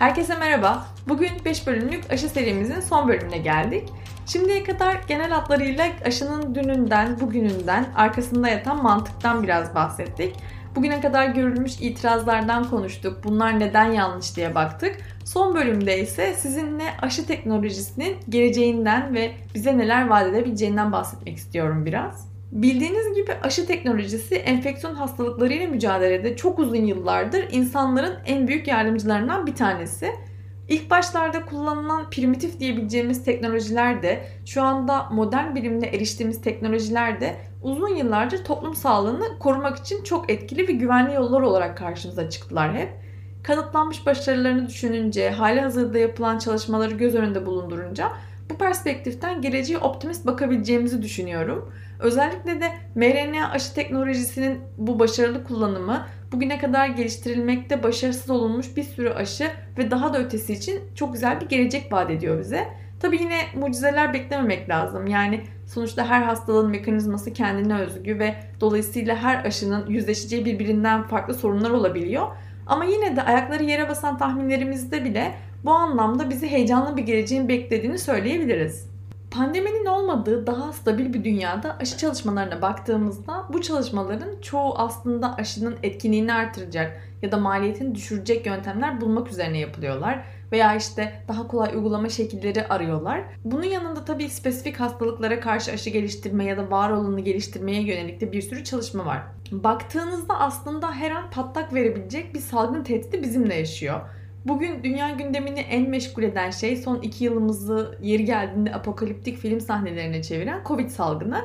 Herkese merhaba. Bugün 5 bölümlük aşı serimizin son bölümüne geldik. Şimdiye kadar genel hatlarıyla aşının dününden, bugününden, arkasında yatan mantıktan biraz bahsettik. Bugüne kadar görülmüş itirazlardan konuştuk. Bunlar neden yanlış diye baktık. Son bölümde ise sizinle aşı teknolojisinin geleceğinden ve bize neler vaat edebileceğinden bahsetmek istiyorum biraz. Bildiğiniz gibi aşı teknolojisi enfeksiyon hastalıklarıyla mücadelede çok uzun yıllardır insanların en büyük yardımcılarından bir tanesi. İlk başlarda kullanılan primitif diyebileceğimiz teknolojiler de şu anda modern bilimle eriştiğimiz teknolojiler de uzun yıllardır toplum sağlığını korumak için çok etkili ve güvenli yollar olarak karşımıza çıktılar hep. Kanıtlanmış başarılarını düşününce, hali hazırda yapılan çalışmaları göz önünde bulundurunca bu perspektiften geleceğe optimist bakabileceğimizi düşünüyorum. Özellikle de mRNA aşı teknolojisinin bu başarılı kullanımı bugüne kadar geliştirilmekte başarısız olunmuş bir sürü aşı ve daha da ötesi için çok güzel bir gelecek vaat ediyor bize. Tabi yine mucizeler beklememek lazım. Yani sonuçta her hastalığın mekanizması kendine özgü ve dolayısıyla her aşının yüzleşeceği birbirinden farklı sorunlar olabiliyor. Ama yine de ayakları yere basan tahminlerimizde bile bu anlamda bizi heyecanlı bir geleceğin beklediğini söyleyebiliriz. Pandeminin olmadığı daha stabil bir dünyada aşı çalışmalarına baktığımızda bu çalışmaların çoğu aslında aşının etkinliğini artıracak ya da maliyetini düşürecek yöntemler bulmak üzerine yapılıyorlar veya işte daha kolay uygulama şekilleri arıyorlar. Bunun yanında tabii spesifik hastalıklara karşı aşı geliştirme ya da var olanı geliştirmeye yönelik de bir sürü çalışma var. Baktığınızda aslında her an patlak verebilecek bir salgın tehdidi bizimle yaşıyor. Bugün dünya gündemini en meşgul eden şey son iki yılımızı yeri geldiğinde apokaliptik film sahnelerine çeviren Covid salgını.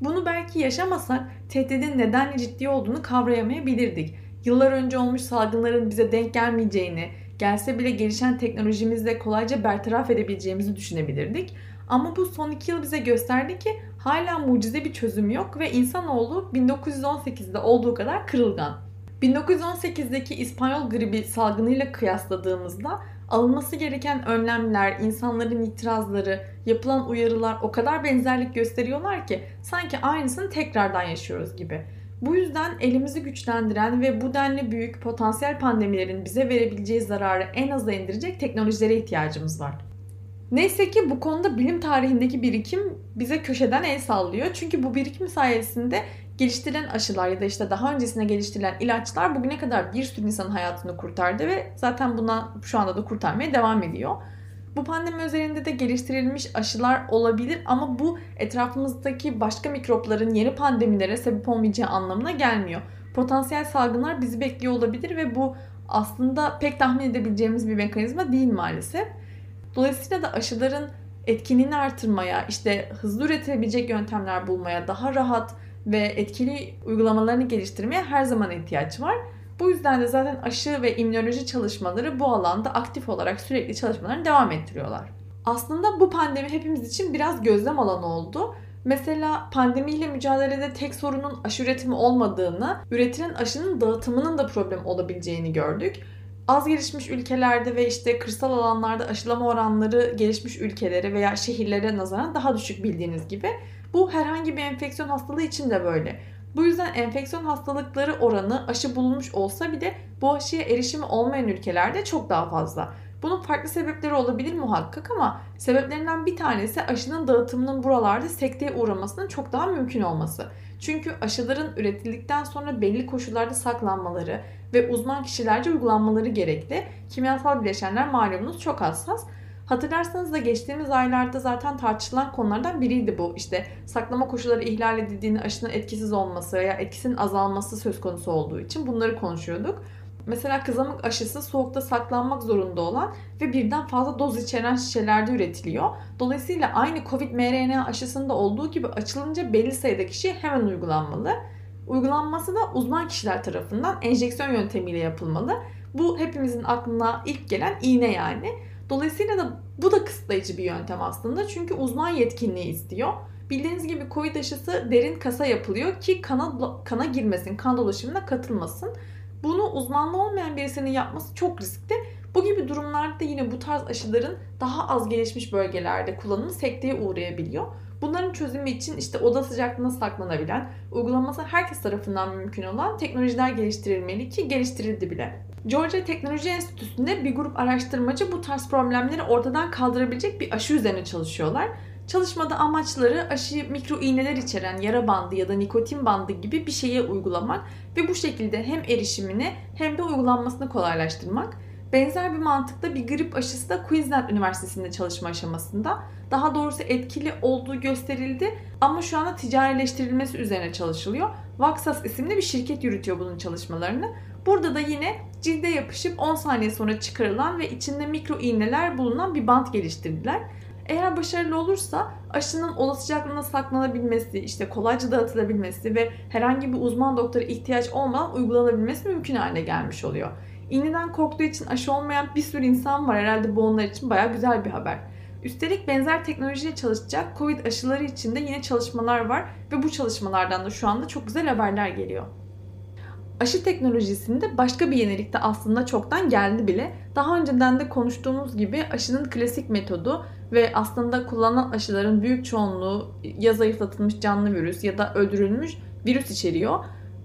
Bunu belki yaşamasak tehdidin nedenle ciddi olduğunu kavrayamayabilirdik. Yıllar önce olmuş salgınların bize denk gelmeyeceğini, gelse bile gelişen teknolojimizle kolayca bertaraf edebileceğimizi düşünebilirdik. Ama bu son iki yıl bize gösterdi ki hala mucize bir çözüm yok ve insanoğlu 1918'de olduğu kadar kırılgan. 1918'deki İspanyol gribi salgınıyla kıyasladığımızda alınması gereken önlemler, insanların itirazları, yapılan uyarılar o kadar benzerlik gösteriyorlar ki sanki aynısını tekrardan yaşıyoruz gibi. Bu yüzden elimizi güçlendiren ve bu denli büyük potansiyel pandemilerin bize verebileceği zararı en aza indirecek teknolojilere ihtiyacımız var. Neyse ki bu konuda bilim tarihindeki birikim bize köşeden el sallıyor. Çünkü bu birikim sayesinde geliştirilen aşılar ya da işte daha öncesinde geliştirilen ilaçlar bugüne kadar bir sürü insanın hayatını kurtardı ve zaten buna şu anda da kurtarmaya devam ediyor. Bu pandemi üzerinde de geliştirilmiş aşılar olabilir ama bu etrafımızdaki başka mikropların yeni pandemilere sebep olmayacağı anlamına gelmiyor. Potansiyel salgınlar bizi bekliyor olabilir ve bu aslında pek tahmin edebileceğimiz bir mekanizma değil maalesef. Dolayısıyla da aşıların etkinliğini artırmaya, işte hızlı üretilebilecek yöntemler bulmaya, daha rahat ve etkili uygulamalarını geliştirmeye her zaman ihtiyaç var. Bu yüzden de zaten aşı ve immünoloji çalışmaları bu alanda aktif olarak sürekli çalışmalarını devam ettiriyorlar. Aslında bu pandemi hepimiz için biraz gözlem alanı oldu. Mesela pandemiyle mücadelede tek sorunun aşı üretimi olmadığını, üretilen aşının dağıtımının da problem olabileceğini gördük. Az gelişmiş ülkelerde ve işte kırsal alanlarda aşılama oranları gelişmiş ülkelere veya şehirlere nazaran daha düşük bildiğiniz gibi. Bu herhangi bir enfeksiyon hastalığı için de böyle. Bu yüzden enfeksiyon hastalıkları oranı aşı bulunmuş olsa bile bu aşıya erişimi olmayan ülkelerde çok daha fazla. Bunun farklı sebepleri olabilir muhakkak ama sebeplerinden bir tanesi aşının dağıtımının buralarda sekteye uğramasının çok daha mümkün olması. Çünkü aşıların üretildikten sonra belli koşullarda saklanmaları ve uzman kişilerce uygulanmaları gerekli. Kimyasal bileşenler malumunuz çok hassas. Hatırlarsanız da geçtiğimiz aylarda zaten tartışılan konulardan biriydi bu. İşte saklama koşulları ihlal edildiğini aşının etkisiz olması veya etkisinin azalması söz konusu olduğu için bunları konuşuyorduk. Mesela kızamık aşısı soğukta saklanmak zorunda olan ve birden fazla doz içeren şişelerde üretiliyor. Dolayısıyla aynı Covid mRNA aşısında olduğu gibi açılınca belli sayıda kişiye hemen uygulanmalı. Uygulanması da uzman kişiler tarafından enjeksiyon yöntemiyle yapılmalı. Bu hepimizin aklına ilk gelen iğne yani. Dolayısıyla da bu da kısıtlayıcı bir yöntem aslında. Çünkü uzman yetkinliği istiyor. Bildiğiniz gibi Covid aşısı derin kasa yapılıyor ki kana, kana girmesin, kan dolaşımına katılmasın. Bunu uzmanlı olmayan birisinin yapması çok riskli. Bu gibi durumlarda yine bu tarz aşıların daha az gelişmiş bölgelerde kullanımı sekteye uğrayabiliyor. Bunların çözümü için işte oda sıcaklığına saklanabilen, uygulaması herkes tarafından mümkün olan teknolojiler geliştirilmeli ki geliştirildi bile. Georgia Teknoloji Enstitüsü'nde bir grup araştırmacı bu tarz problemleri ortadan kaldırabilecek bir aşı üzerine çalışıyorlar. Çalışmada amaçları aşıyı mikro iğneler içeren yara bandı ya da nikotin bandı gibi bir şeye uygulamak ve bu şekilde hem erişimini hem de uygulanmasını kolaylaştırmak. Benzer bir mantıkta bir grip aşısı da Queensland Üniversitesi'nde çalışma aşamasında. Daha doğrusu etkili olduğu gösterildi ama şu anda ticarileştirilmesi üzerine çalışılıyor. Vaxas isimli bir şirket yürütüyor bunun çalışmalarını. Burada da yine cilde yapışıp 10 saniye sonra çıkarılan ve içinde mikro iğneler bulunan bir bant geliştirdiler. Eğer başarılı olursa aşının oda sıcaklığına saklanabilmesi, işte kolayca dağıtılabilmesi ve herhangi bir uzman doktora ihtiyaç olmadan uygulanabilmesi mümkün haline gelmiş oluyor. İğneden korktuğu için aşı olmayan bir sürü insan var. Herhalde bu onlar için baya güzel bir haber. Üstelik benzer teknolojiyle çalışacak Covid aşıları için de yine çalışmalar var ve bu çalışmalardan da şu anda çok güzel haberler geliyor. Aşı teknolojisinde başka bir yenilik de aslında çoktan geldi bile. Daha önceden de konuştuğumuz gibi aşının klasik metodu ve aslında kullanılan aşıların büyük çoğunluğu ya zayıflatılmış canlı virüs ya da öldürülmüş virüs içeriyor.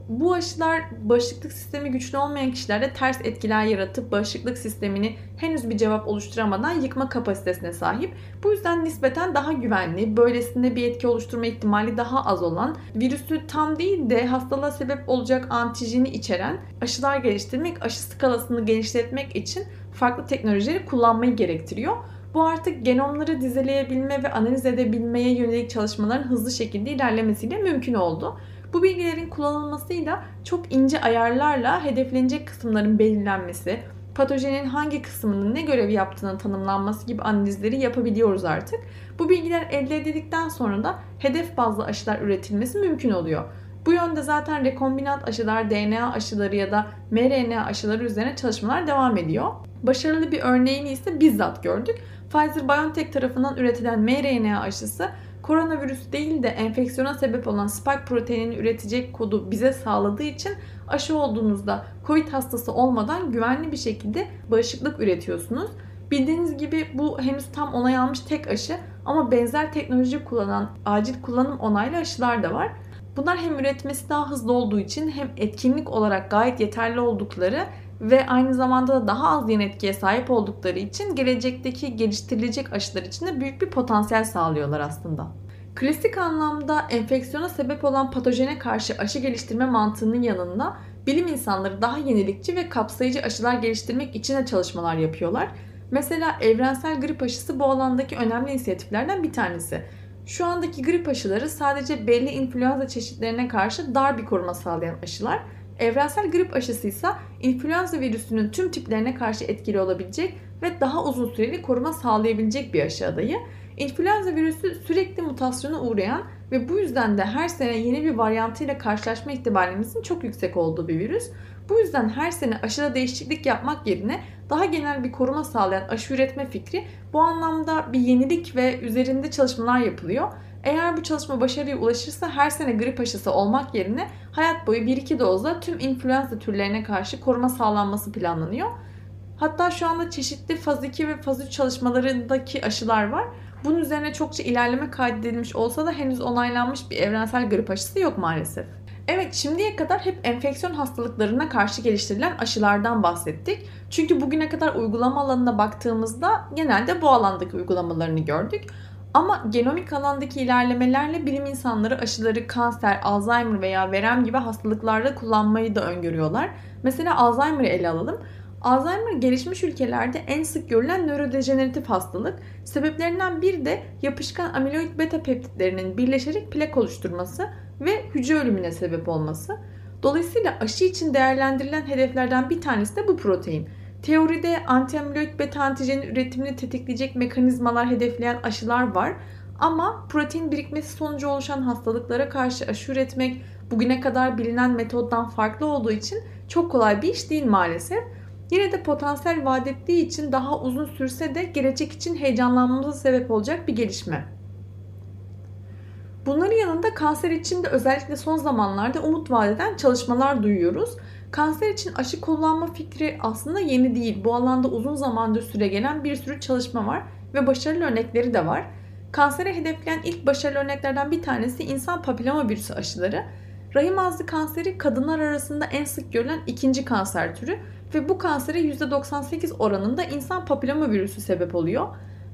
Bu aşılar bağışıklık sistemi güçlü olmayan kişilerde ters etkiler yaratıp bağışıklık sistemini henüz bir cevap oluşturamadan yıkma kapasitesine sahip. Bu yüzden nispeten daha güvenli, böylesinde bir etki oluşturma ihtimali daha az olan, virüsü tam değil de hastalığa sebep olacak antijeni içeren aşılar geliştirmek, aşı skalasını genişletmek için farklı teknolojileri kullanmayı gerektiriyor. Bu artık genomları dizeleyebilme ve analiz edebilmeye yönelik çalışmaların hızlı şekilde ilerlemesiyle mümkün oldu. Bu bilgilerin kullanılmasıyla çok ince ayarlarla hedeflenecek kısımların belirlenmesi, patojenin hangi kısmının ne görev yaptığını tanımlanması gibi analizleri yapabiliyoruz artık. Bu bilgiler elde edildikten sonra da hedef bazlı aşılar üretilmesi mümkün oluyor. Bu yönde zaten rekombinant aşılar, DNA aşıları ya da mRNA aşıları üzerine çalışmalar devam ediyor. Başarılı bir örneğini ise bizzat gördük. Pfizer-BioNTech tarafından üretilen mRNA aşısı koronavirüs değil de enfeksiyona sebep olan spike proteinini üretecek kodu bize sağladığı için aşı olduğunuzda COVID hastası olmadan güvenli bir şekilde bağışıklık üretiyorsunuz. Bildiğiniz gibi bu henüz tam onay almış tek aşı ama benzer teknoloji kullanan acil kullanım onaylı aşılar da var. Bunlar hem üretmesi daha hızlı olduğu için hem etkinlik olarak gayet yeterli oldukları ve aynı zamanda da daha az yan etkiye sahip oldukları için gelecekteki geliştirilecek aşılar için de büyük bir potansiyel sağlıyorlar aslında. Klasik anlamda enfeksiyona sebep olan patojene karşı aşı geliştirme mantığının yanında bilim insanları daha yenilikçi ve kapsayıcı aşılar geliştirmek için de çalışmalar yapıyorlar. Mesela evrensel grip aşısı bu alandaki önemli inisiyatiflerden bir tanesi. Şu andaki grip aşıları sadece belli influenza çeşitlerine karşı dar bir koruma sağlayan aşılar Evrensel grip aşısı ise influenza virüsünün tüm tiplerine karşı etkili olabilecek ve daha uzun süreli koruma sağlayabilecek bir aşı adayı. İnfluenza virüsü sürekli mutasyona uğrayan ve bu yüzden de her sene yeni bir varyantıyla karşılaşma ihtimalimizin çok yüksek olduğu bir virüs. Bu yüzden her sene aşıda değişiklik yapmak yerine daha genel bir koruma sağlayan aşı üretme fikri bu anlamda bir yenilik ve üzerinde çalışmalar yapılıyor. Eğer bu çalışma başarıya ulaşırsa her sene grip aşısı olmak yerine hayat boyu 1-2 dozla tüm influenza türlerine karşı koruma sağlanması planlanıyor. Hatta şu anda çeşitli faz 2 ve faz 3 çalışmalarındaki aşılar var. Bunun üzerine çokça ilerleme kaydedilmiş olsa da henüz onaylanmış bir evrensel grip aşısı yok maalesef. Evet şimdiye kadar hep enfeksiyon hastalıklarına karşı geliştirilen aşılardan bahsettik. Çünkü bugüne kadar uygulama alanına baktığımızda genelde bu alandaki uygulamalarını gördük. Ama genomik alandaki ilerlemelerle bilim insanları aşıları kanser, Alzheimer veya verem gibi hastalıklarda kullanmayı da öngörüyorlar. Mesela Alzheimer'ı ele alalım. Alzheimer gelişmiş ülkelerde en sık görülen nörodejeneratif hastalık. Sebeplerinden biri de yapışkan amiloid beta peptitlerinin birleşerek plak oluşturması ve hücre ölümüne sebep olması. Dolayısıyla aşı için değerlendirilen hedeflerden bir tanesi de bu protein. Teoride antiamiloid beta antijenin üretimini tetikleyecek mekanizmalar hedefleyen aşılar var. Ama protein birikmesi sonucu oluşan hastalıklara karşı aşı üretmek bugüne kadar bilinen metoddan farklı olduğu için çok kolay bir iş değil maalesef. Yine de potansiyel vaat ettiği için daha uzun sürse de gelecek için heyecanlanmamıza sebep olacak bir gelişme. Bunların yanında kanser için de özellikle son zamanlarda umut vadeden çalışmalar duyuyoruz. Kanser için aşı kullanma fikri aslında yeni değil. Bu alanda uzun zamandır süre gelen bir sürü çalışma var ve başarılı örnekleri de var. Kansere hedefleyen ilk başarılı örneklerden bir tanesi insan papiloma virüsü aşıları. Rahim ağzı kanseri kadınlar arasında en sık görülen ikinci kanser türü ve bu kansere %98 oranında insan papilloma virüsü sebep oluyor.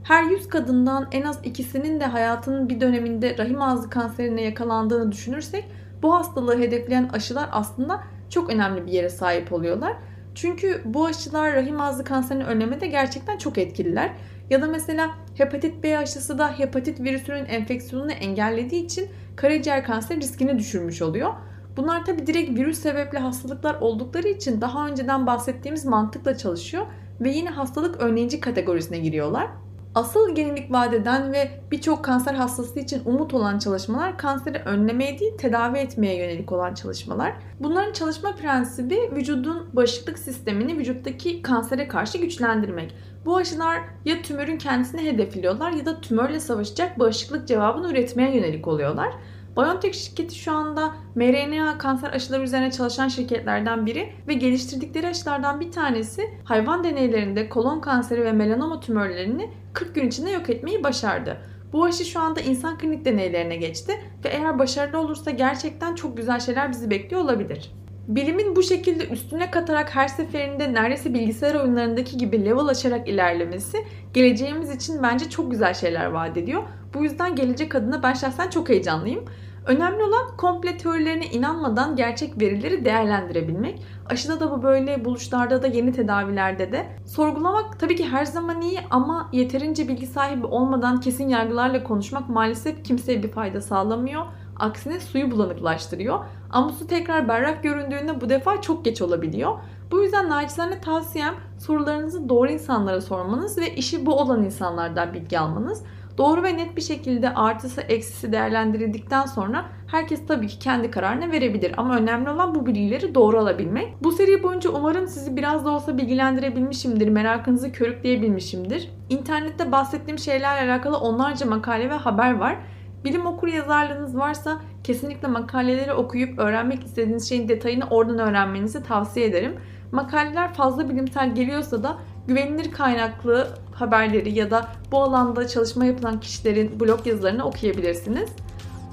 Her 100 kadından en az ikisinin de hayatının bir döneminde rahim ağzı kanserine yakalandığını düşünürsek bu hastalığı hedefleyen aşılar aslında çok önemli bir yere sahip oluyorlar. Çünkü bu aşılar rahim ağzı kanserini önlemede gerçekten çok etkililer. Ya da mesela hepatit B aşısı da hepatit virüsünün enfeksiyonunu engellediği için karaciğer kanseri riskini düşürmüş oluyor. Bunlar tabi direkt virüs sebepli hastalıklar oldukları için daha önceden bahsettiğimiz mantıkla çalışıyor ve yine hastalık önleyici kategorisine giriyorlar. Asıl genilik vadeden ve birçok kanser hastası için umut olan çalışmalar kanseri önlemeye değil tedavi etmeye yönelik olan çalışmalar. Bunların çalışma prensibi vücudun bağışıklık sistemini vücuttaki kansere karşı güçlendirmek. Bu aşılar ya tümörün kendisini hedefliyorlar ya da tümörle savaşacak bağışıklık cevabını üretmeye yönelik oluyorlar. BioNTech şirketi şu anda mRNA kanser aşıları üzerine çalışan şirketlerden biri ve geliştirdikleri aşılardan bir tanesi hayvan deneylerinde kolon kanseri ve melanoma tümörlerini 40 gün içinde yok etmeyi başardı. Bu aşı şu anda insan klinik deneylerine geçti ve eğer başarılı olursa gerçekten çok güzel şeyler bizi bekliyor olabilir. Bilimin bu şekilde üstüne katarak her seferinde neredeyse bilgisayar oyunlarındaki gibi level açarak ilerlemesi geleceğimiz için bence çok güzel şeyler vaat ediyor. Bu yüzden gelecek adına ben şahsen çok heyecanlıyım. Önemli olan komple teorilerine inanmadan gerçek verileri değerlendirebilmek. Aşıda da bu böyle, buluşlarda da yeni tedavilerde de. Sorgulamak tabii ki her zaman iyi ama yeterince bilgi sahibi olmadan kesin yargılarla konuşmak maalesef kimseye bir fayda sağlamıyor. Aksine suyu bulanıklaştırıyor. Ama su tekrar berrak göründüğünde bu defa çok geç olabiliyor. Bu yüzden naçizane tavsiyem sorularınızı doğru insanlara sormanız ve işi bu olan insanlardan bilgi almanız. Doğru ve net bir şekilde artısı eksisi değerlendirildikten sonra herkes tabii ki kendi kararını verebilir. Ama önemli olan bu bilgileri doğru alabilmek. Bu seri boyunca umarım sizi biraz da olsa bilgilendirebilmişimdir. Merakınızı körükleyebilmişimdir. İnternette bahsettiğim şeylerle alakalı onlarca makale ve haber var. Bilim okur yazarlığınız varsa kesinlikle makaleleri okuyup öğrenmek istediğiniz şeyin detayını oradan öğrenmenizi tavsiye ederim. Makaleler fazla bilimsel geliyorsa da güvenilir kaynaklı haberleri ya da bu alanda çalışma yapılan kişilerin blog yazılarını okuyabilirsiniz.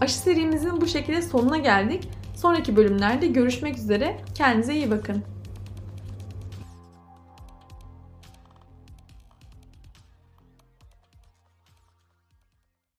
Aşı serimizin bu şekilde sonuna geldik. Sonraki bölümlerde görüşmek üzere. Kendinize iyi bakın.